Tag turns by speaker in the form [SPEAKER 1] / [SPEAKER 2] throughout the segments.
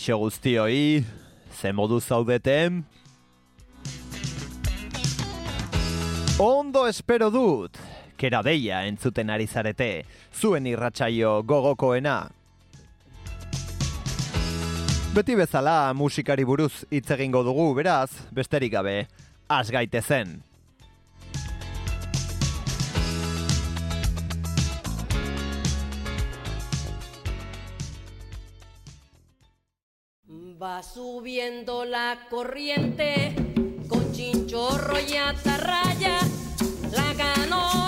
[SPEAKER 1] kaixo guztioi, ze modu zaudeten? Ondo espero dut, kera deia entzuten ari zarete, zuen irratsaio gogokoena. Beti bezala musikari buruz hitz egingo dugu, beraz, besterik gabe, asgaite zen.
[SPEAKER 2] Va subiendo la corriente con chinchorro y atarraya, la ganó.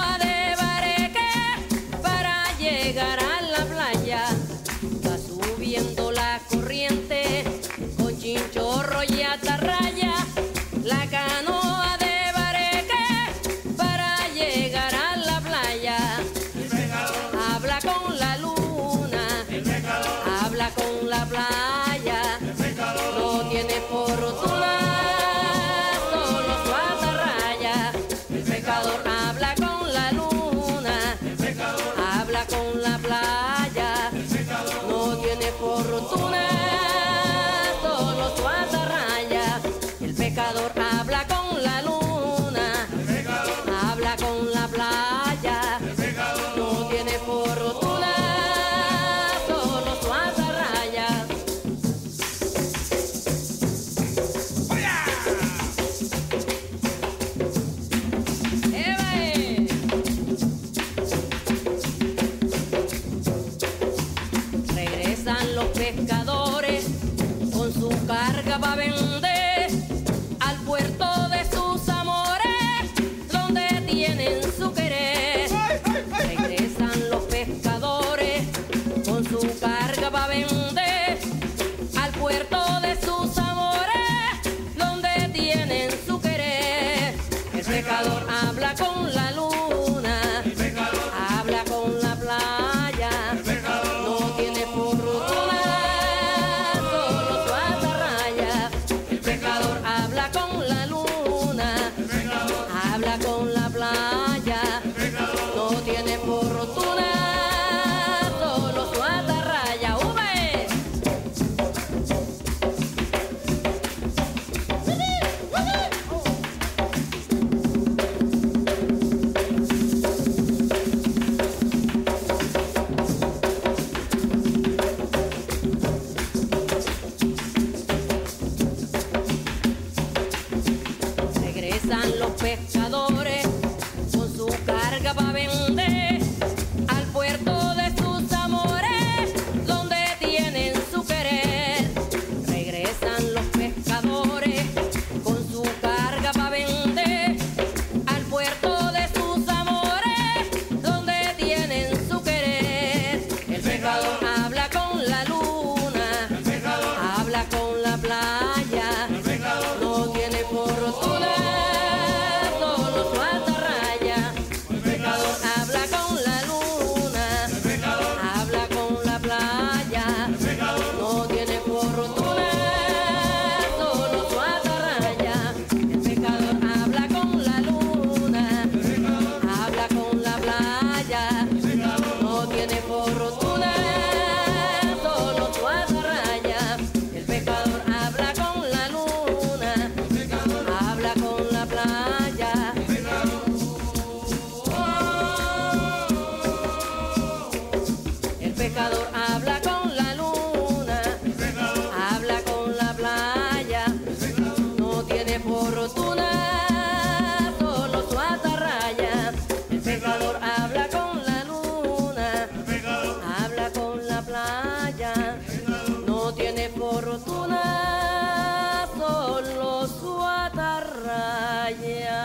[SPEAKER 2] gainea.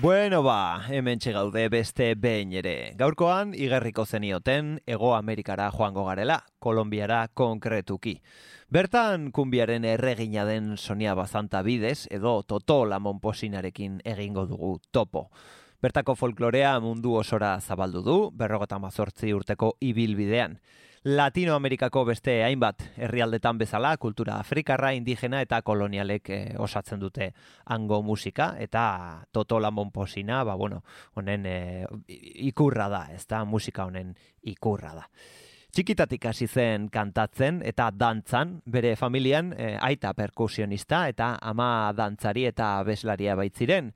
[SPEAKER 1] Bueno ba, hemen gaude beste behin ere. Gaurkoan, igerriko zenioten, Ego Amerikara joango garela, Kolombiara konkretuki. Bertan, kumbiaren erregina den Sonia Bazanta bidez, edo Toto Lamon Posinarekin egingo dugu topo. Bertako folklorea mundu osora zabaldu du, berrogeta mazortzi urteko ibilbidean. Latinoamerikako beste hainbat herrialdetan bezala kultura afrikarra, indigena eta kolonialek eh, osatzen dute hango musika eta Toto Lamon Posina, ba bueno, honen eh, ikurra da, ez da musika honen ikurra da. Txikitatik hasi zen kantatzen eta dantzan, bere familian eh, aita perkusionista eta ama dantzari eta beslaria baitziren.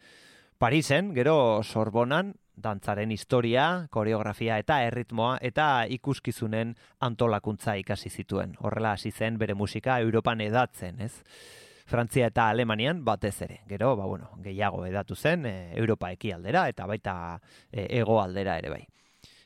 [SPEAKER 1] Parisen, gero Sorbonan, dantzaren historia, koreografia eta erritmoa eta ikuskizunen antolakuntza ikasi zituen. Horrela hasi zen bere musika Europan edatzen, ez? Frantzia eta Alemanian batez ere. Gero, ba, bueno, gehiago edatu zen e, Europa ekialdera eta baita e, ego aldera ere bai.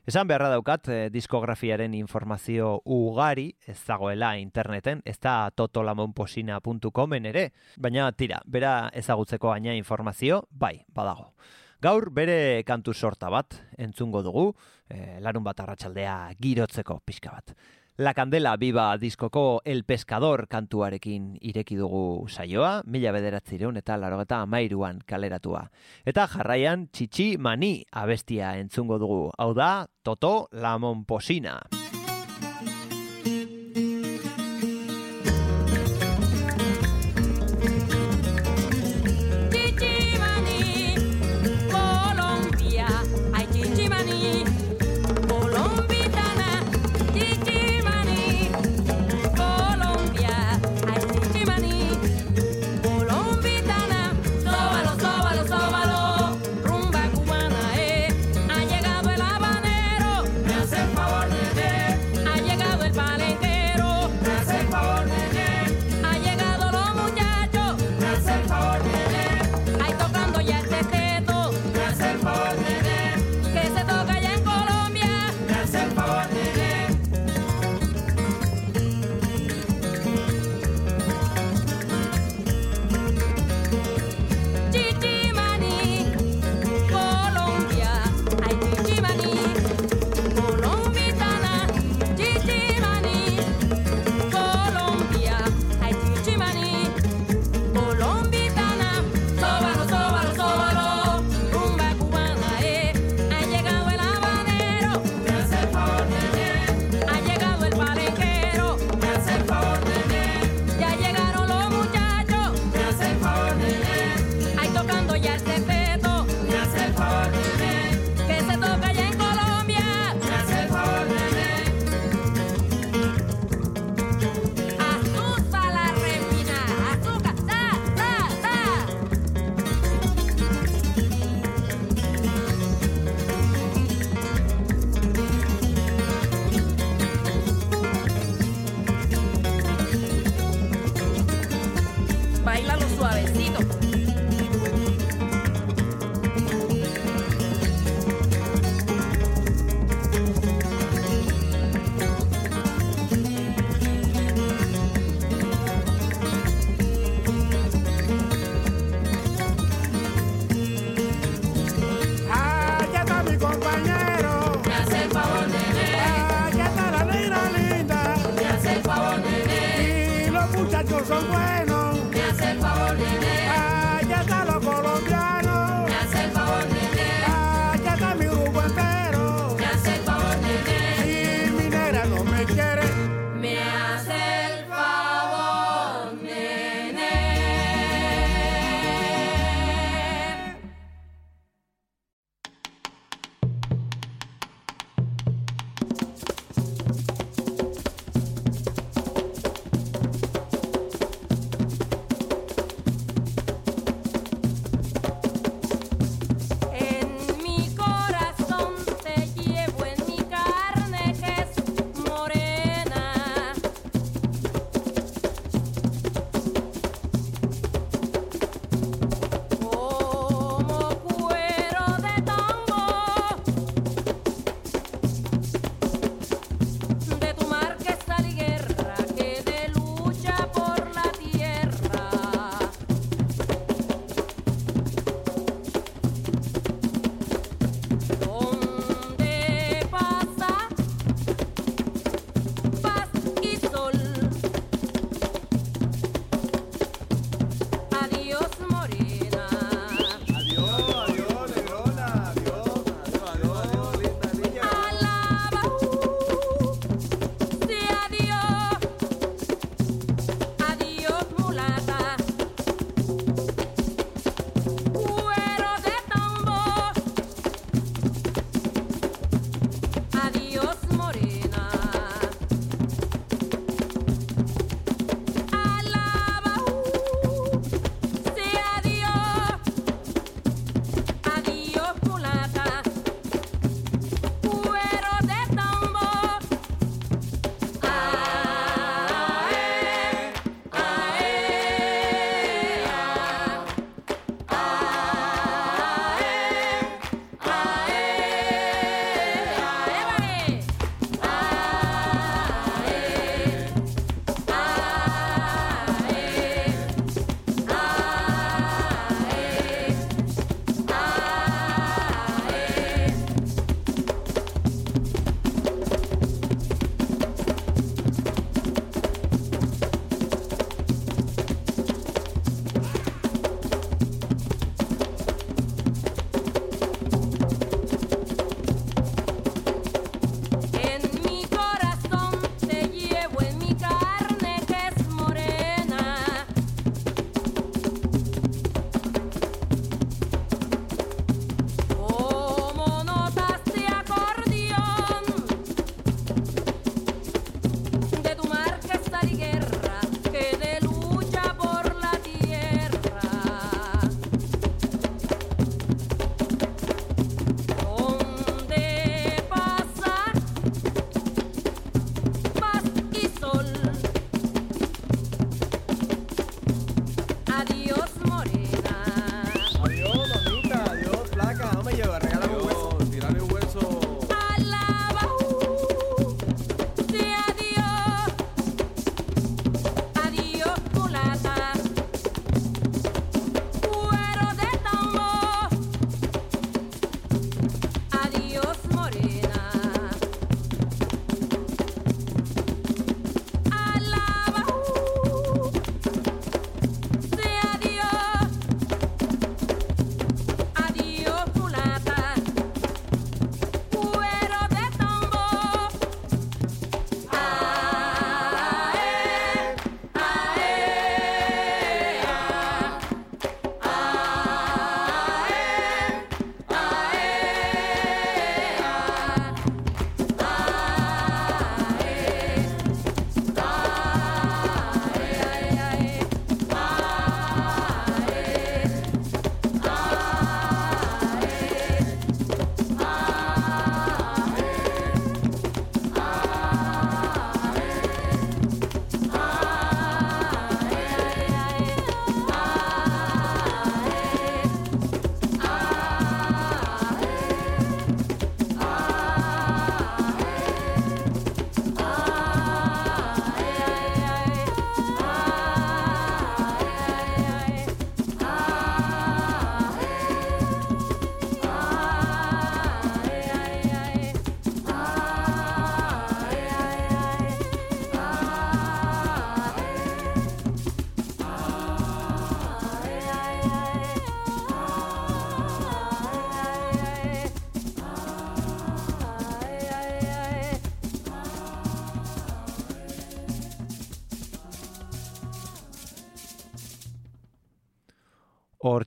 [SPEAKER 1] Esan beharra daukat, e, diskografiaren informazio ugari ez dagoela interneten, ez da totolamonposina.comen ere, baina tira, bera ezagutzeko aina informazio, bai, badago. Gaur bere kantu sorta bat entzungo dugu, e, larun bat arratsaldea girotzeko pixka bat. La Candela Biba diskoko El Pescador kantuarekin ireki dugu saioa, mila bederatzireun eta larogeta amairuan kaleratua. Eta jarraian txitsi mani abestia entzungo dugu. Hau da, Toto Lamon Posina.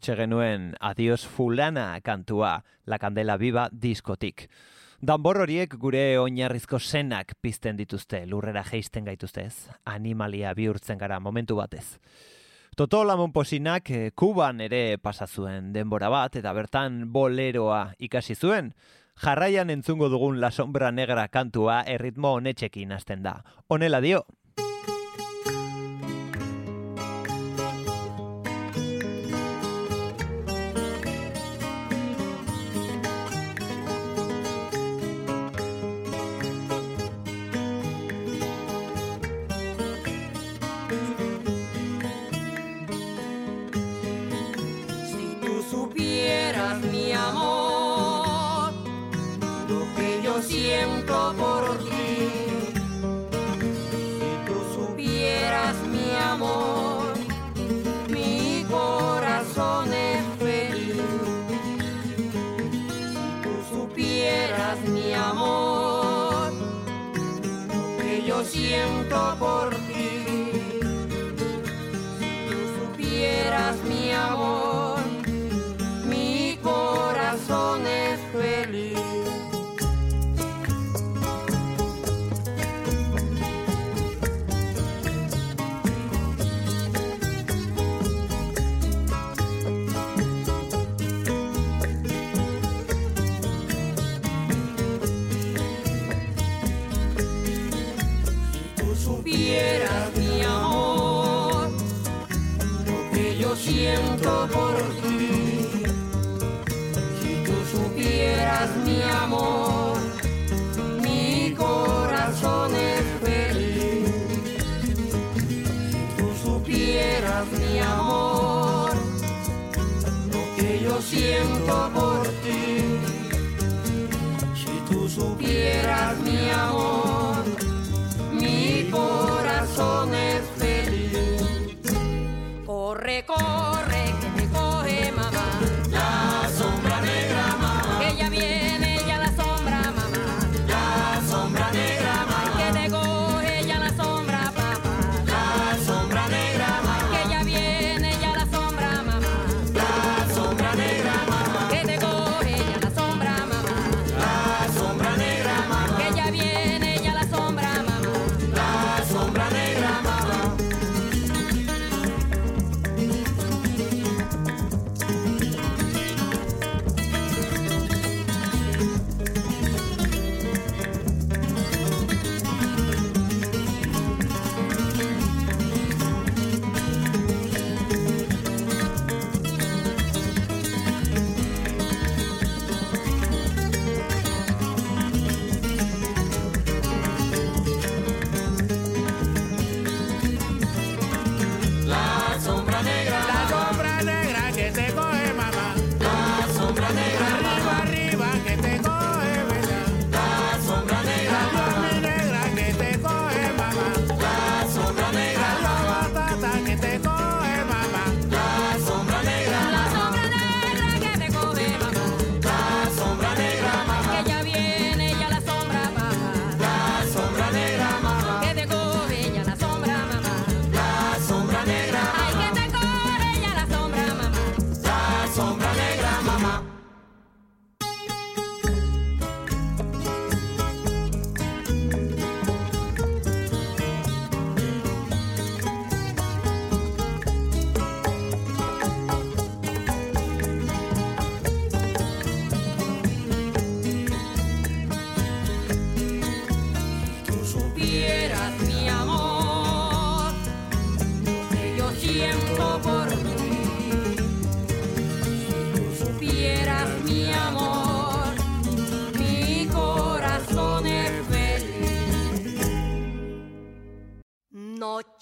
[SPEAKER 1] hortxe genuen Adios Fulana kantua La Candela Viva diskotik. Danbor horiek gure oinarrizko senak pizten dituzte, lurrera jeisten gaituztez, animalia bihurtzen gara momentu batez. Toto Lamonposinak eh, Kuban ere pasa zuen denbora bat eta bertan boleroa ikasi zuen. Jarraian entzungo dugun La Sombra Negra kantua erritmo honetxekin hasten da. Honela dio.
[SPEAKER 2] siento por ti. supieras mi amor.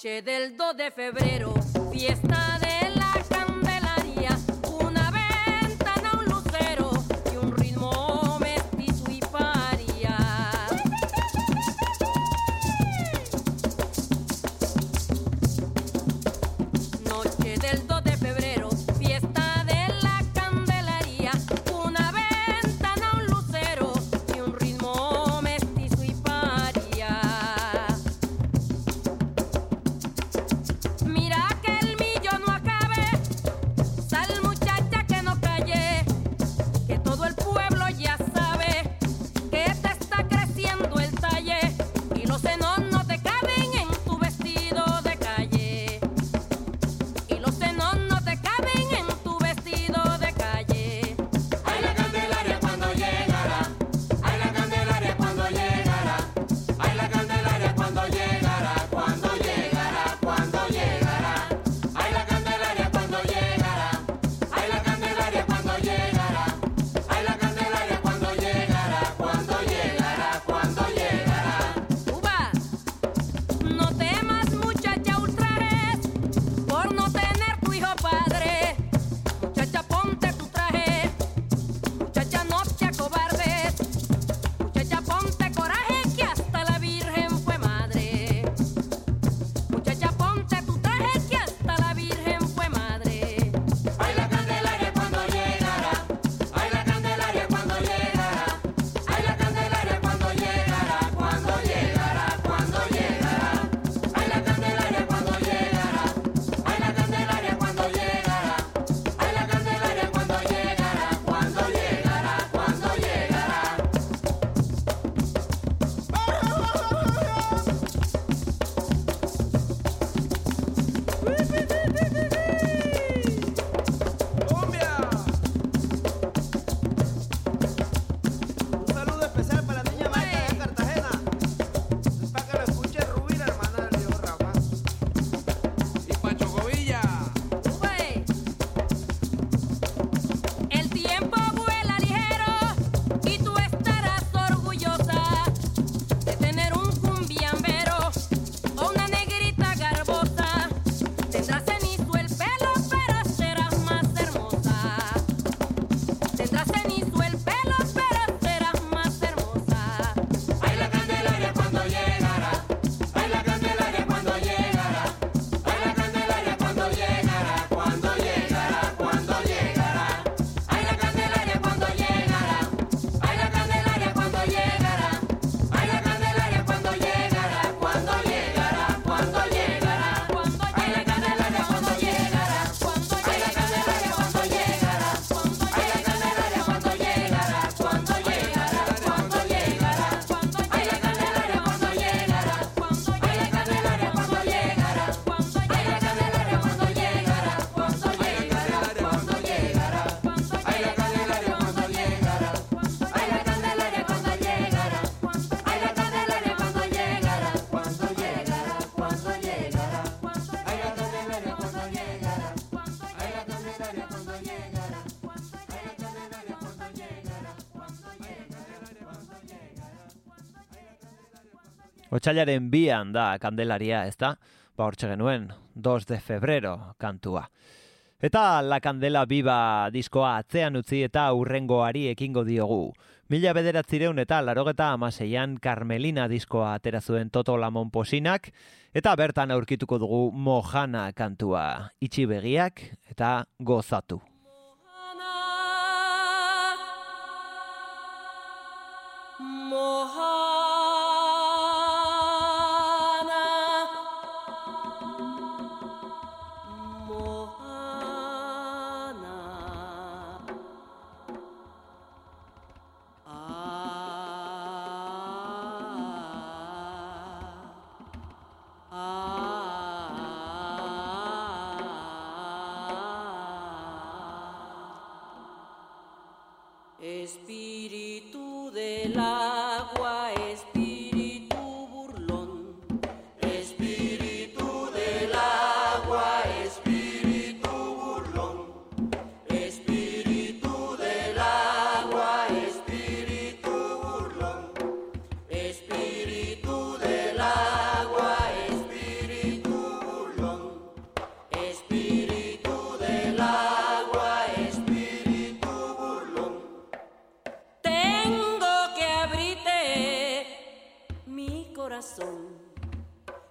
[SPEAKER 2] del 2 de febrero, fiesta de Otsailaren bian da kandelaria, ez da? Ba, hortxe genuen, 2 de febrero kantua. Eta La Candela Biba diskoa atzean utzi eta urrengoari ekingo diogu. Mila bederatzireun eta larogeta amaseian Carmelina diskoa atera zuen Toto Lamon posinak, eta bertan aurkituko dugu Mojana kantua. Itxi begiak eta gozatu.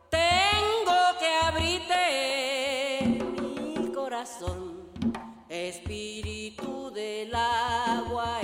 [SPEAKER 2] Tengo que abrirte mi corazón, espíritu del agua.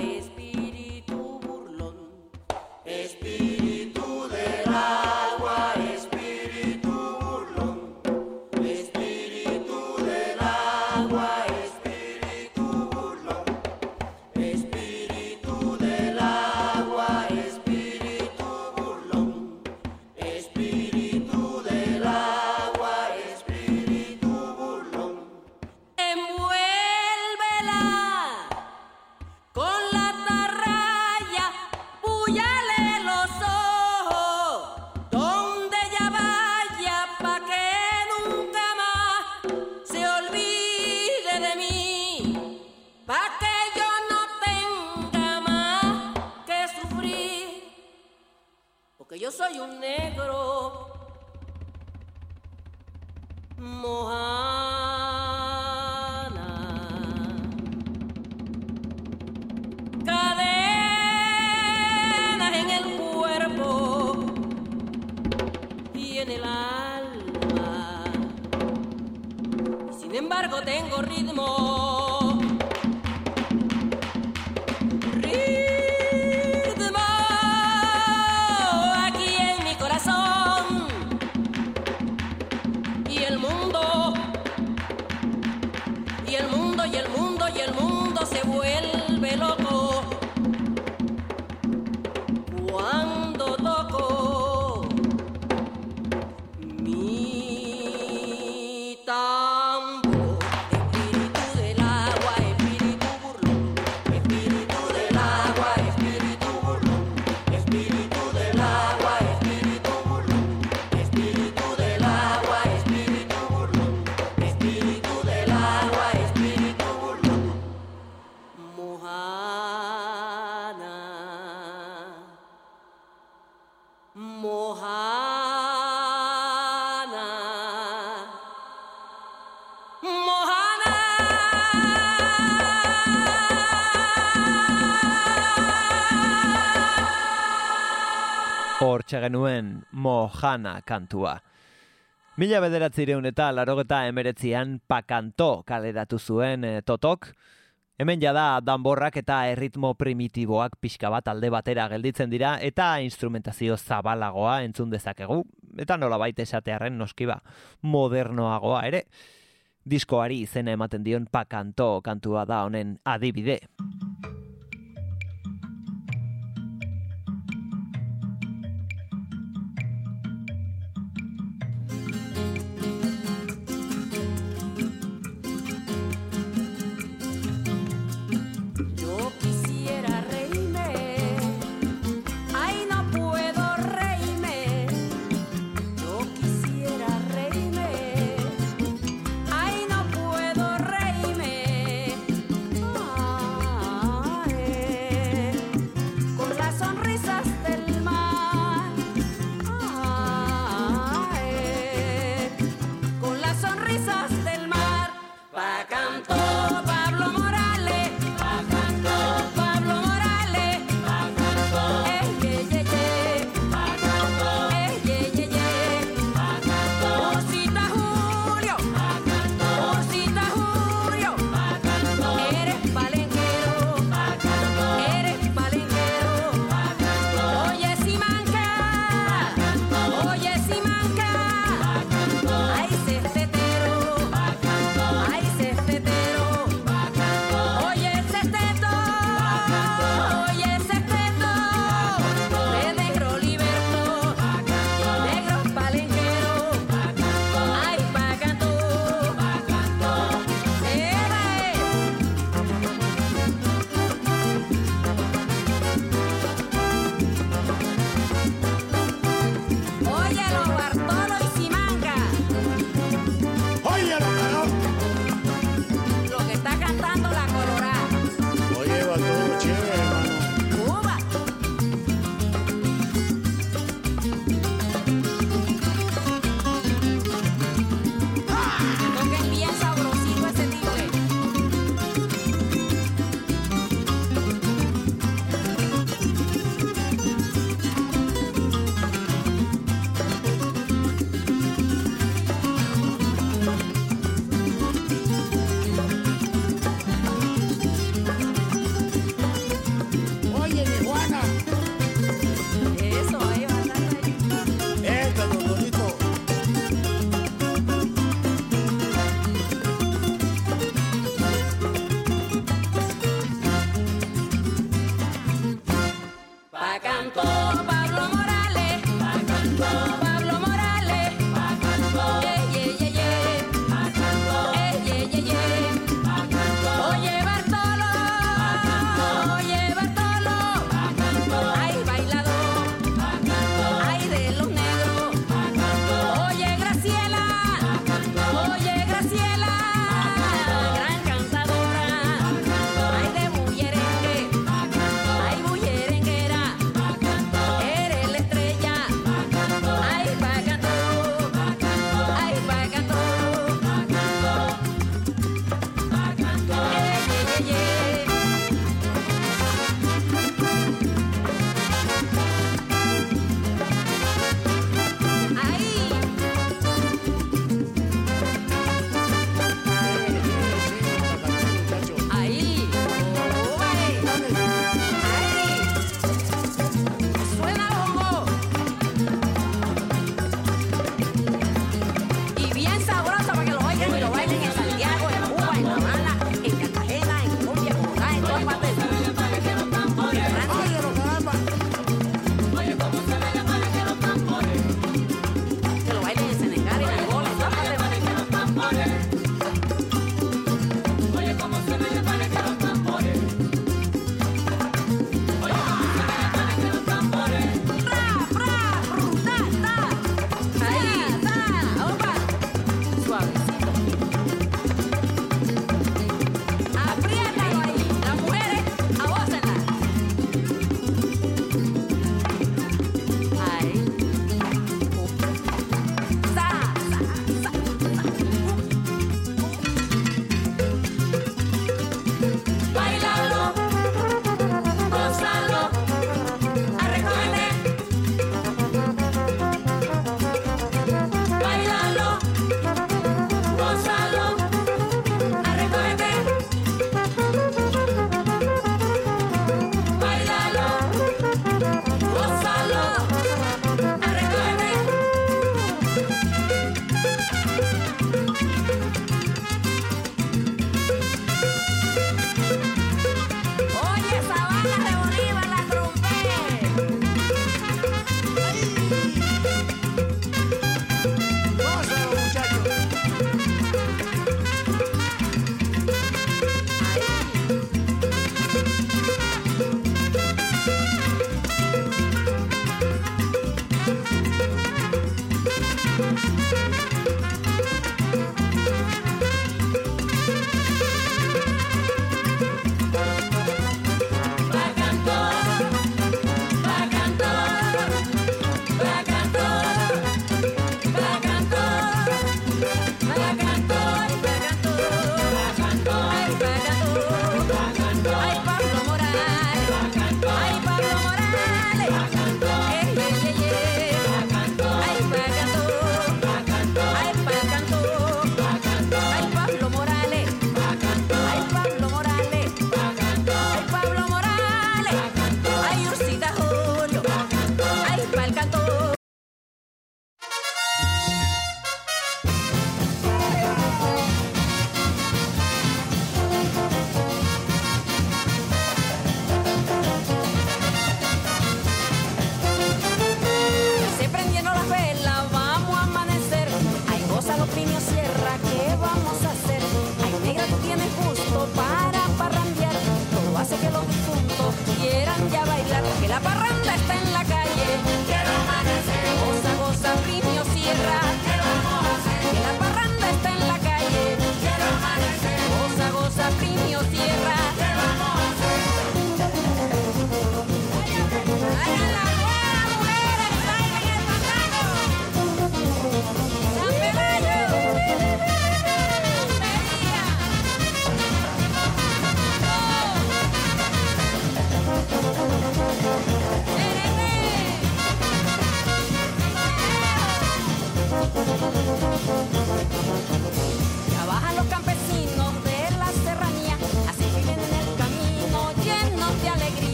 [SPEAKER 2] Genuen Mojana kantua. Mila bederatzireun eta larogeta emeretzian pakanto kaleratu zuen e, totok. Hemen jada danborrak eta erritmo primitiboak pixka bat alde batera gelditzen dira eta instrumentazio zabalagoa entzun dezakegu. Eta nola baita esatearen noskiba modernoagoa ere. Diskoari izena ematen dion pakanto kantua da honen adibide.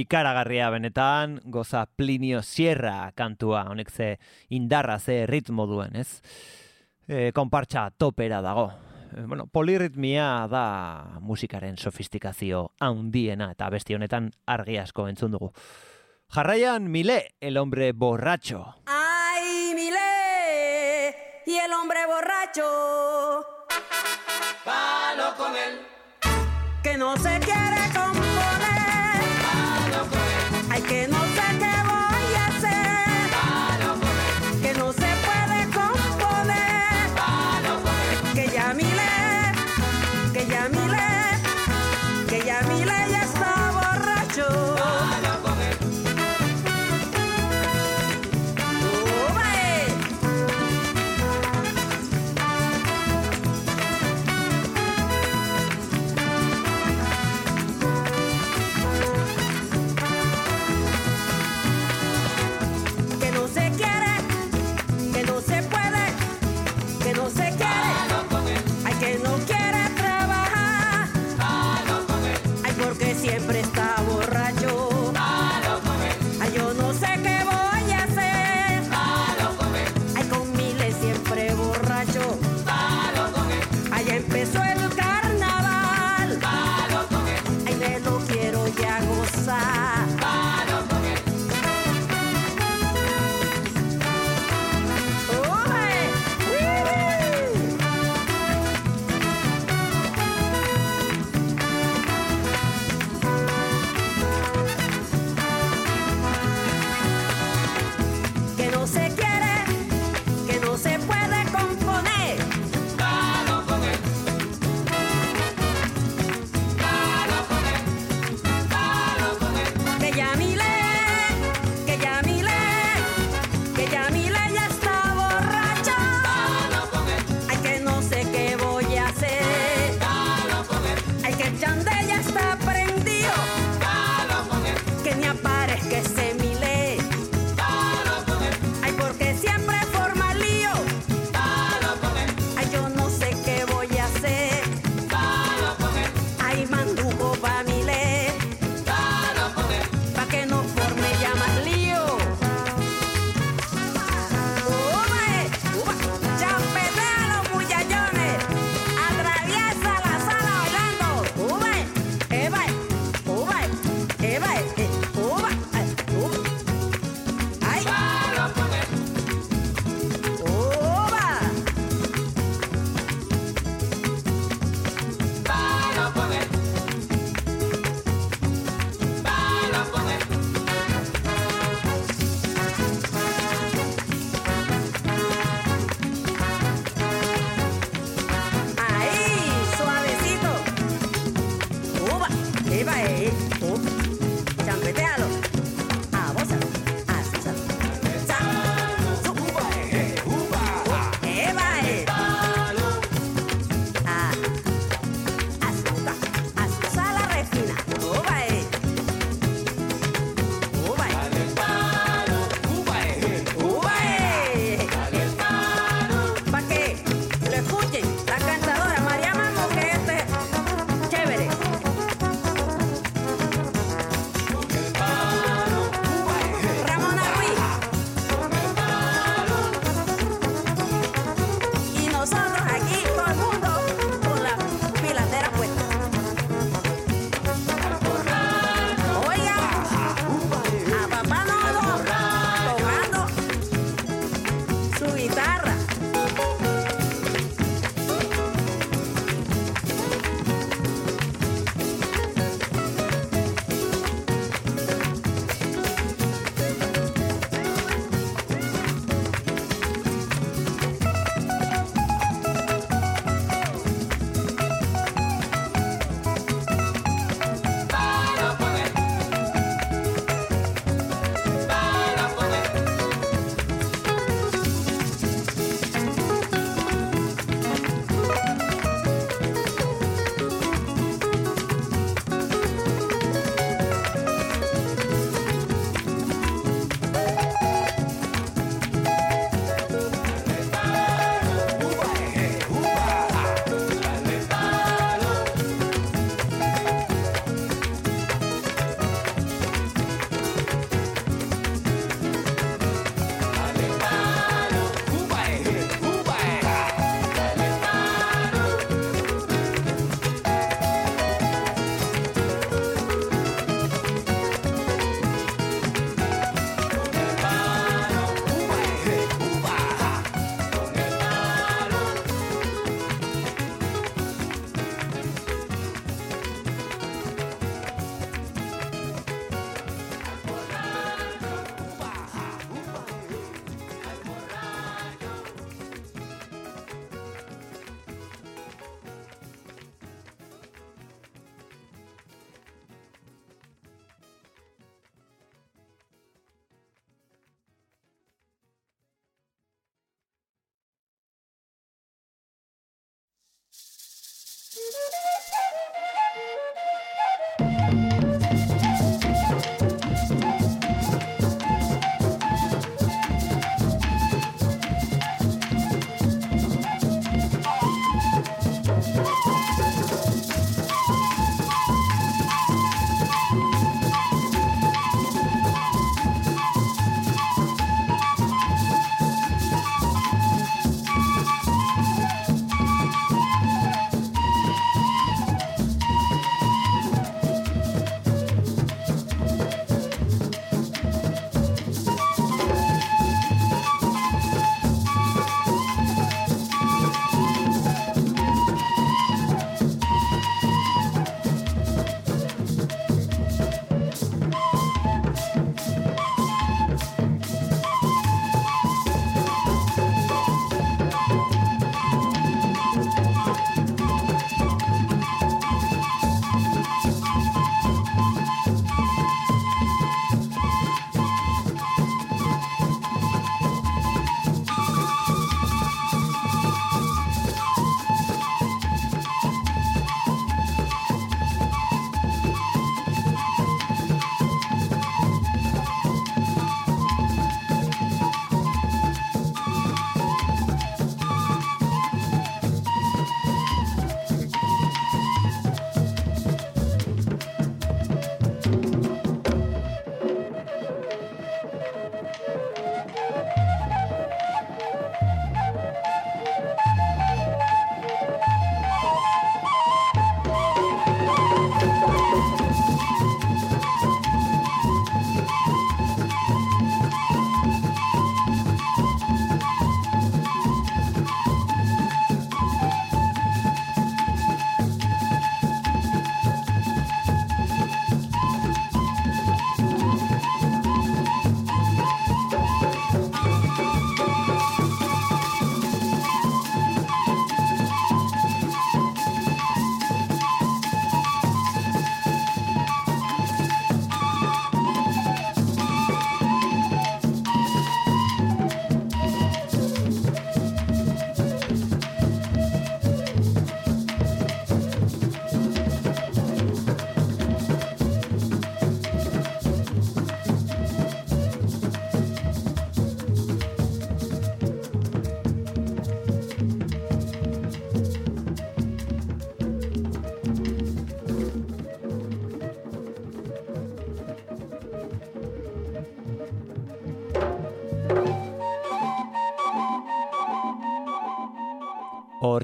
[SPEAKER 1] ikaragarria benetan, goza Plinio Sierra kantua, honek ze indarra, ze ritmo duen, ez? E, konpartxa topera dago. E, bueno, polirritmia da musikaren sofistikazio haundiena, eta beste honetan argi asko entzun dugu. Jarraian, Mile, el hombre borracho.
[SPEAKER 2] Ay, Mile, y el hombre borracho.
[SPEAKER 3] Palo con él.
[SPEAKER 2] Que no se quiere comer que no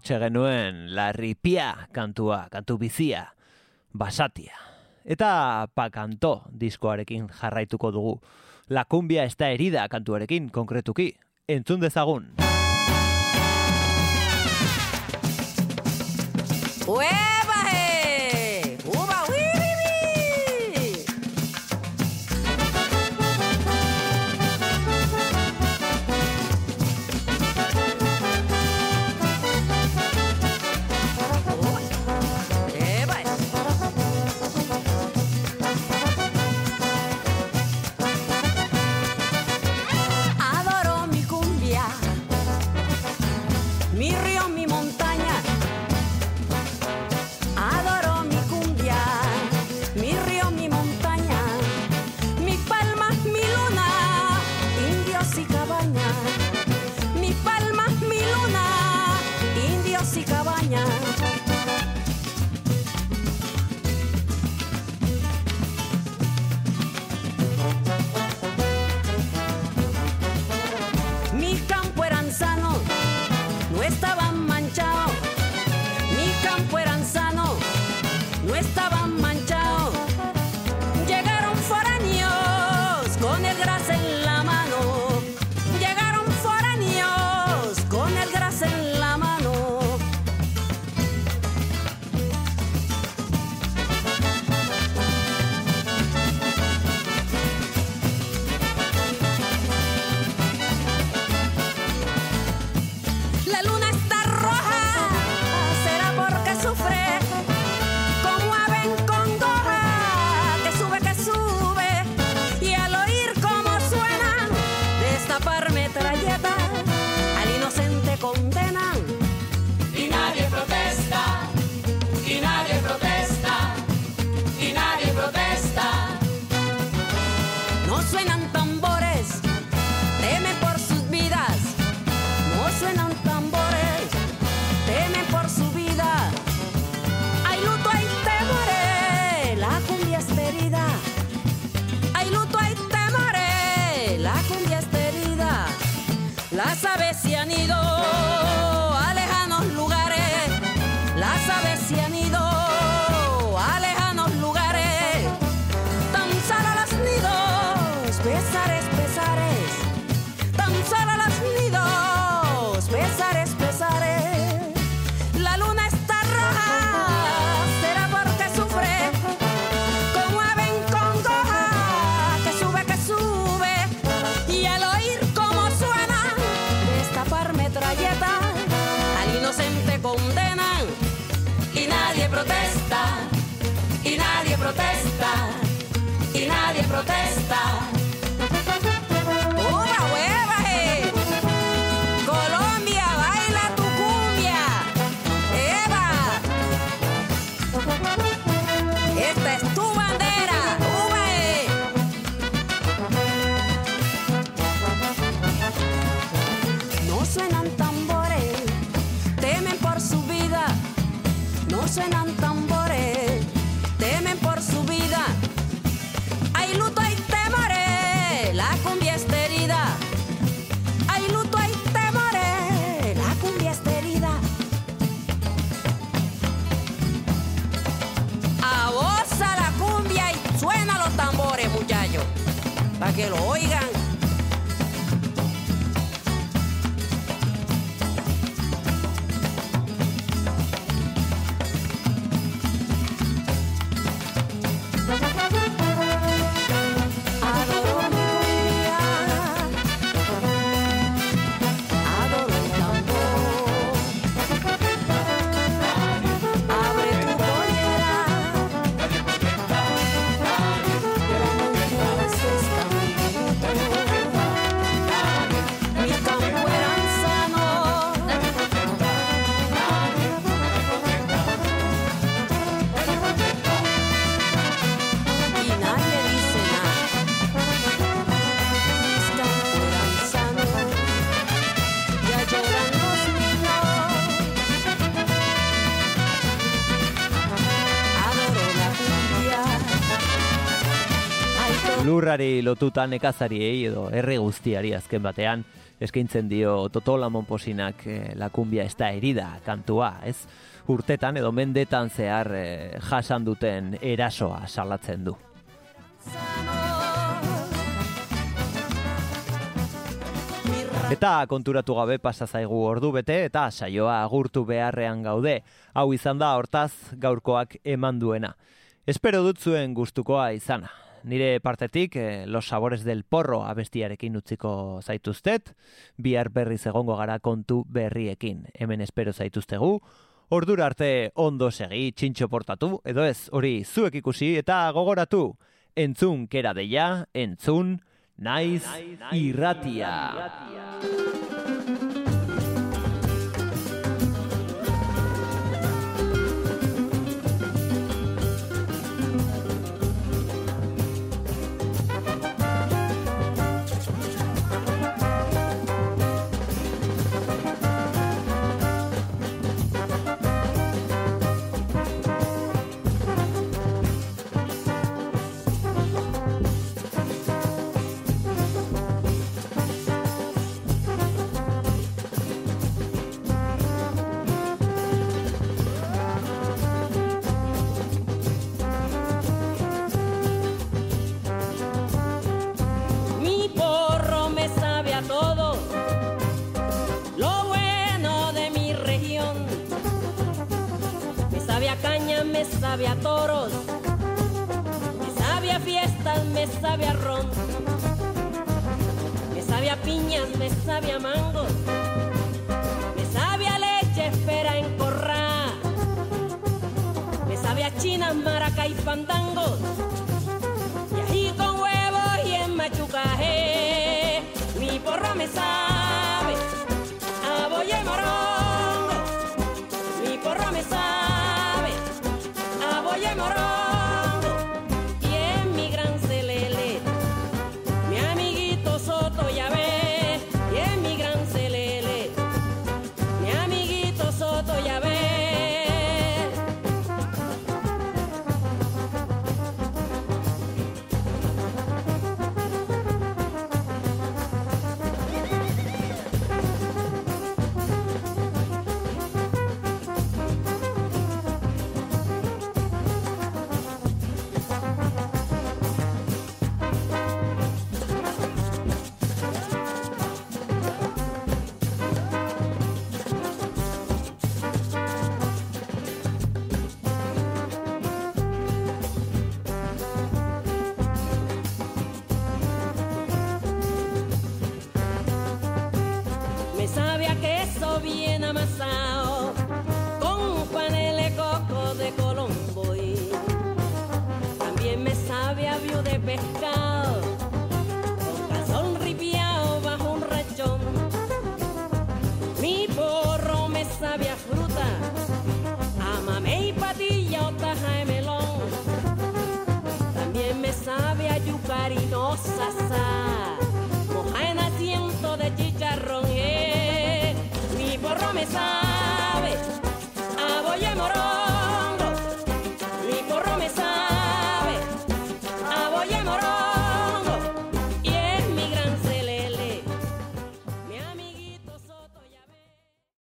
[SPEAKER 1] Hortxe genuen larripia kantua, kantu bizia, basatia. Eta pakanto diskoarekin jarraituko dugu. La cumbia da herida kantuarekin konkretuki. Entzun dezagun.
[SPEAKER 2] ¡Ueba, protesta, y nadie protesta. ¡Uva, hueva, eh! Colombia, baila tu cumbia. ¡Eva! Esta es tu bandera. ¡Uva, eh! No suenan tambores, temen por su vida. No suenan
[SPEAKER 1] Lurrari lotuta nekazariei edo herri guztiari azken batean eskaintzen dio Toto Lamonposinak eh, la cumbia esta herida kantua, ez? Urtetan edo mendetan zehar eh, jasan duten erasoa salatzen du. Eta konturatu gabe pasa zaigu ordu bete eta saioa agurtu beharrean gaude. Hau izan da hortaz gaurkoak eman duena. Espero dut zuen gustukoa izana. Nire partetik, eh, Los Sabores del Porro abestiarekin utziko zaituztet, bihar berriz egongo gara kontu berriekin. Hemen espero zaituztegu, ordura arte ondo segi, txintxo portatu, edo ez, hori zuek ikusi eta gogoratu, entzun kera deia, entzun, naiz, irratia.
[SPEAKER 2] Mi me sabe a toros, me sabe a fiestas, me sabe a ron. Me sabe a piñas, me sabe a mangos, me sabe a leche, espera en corral. Me sabe a chinas, maraca y fandangos. Y ají con huevos y en machucaje, mi porro me sabe a boya y morongo. Mi porro me sabe de.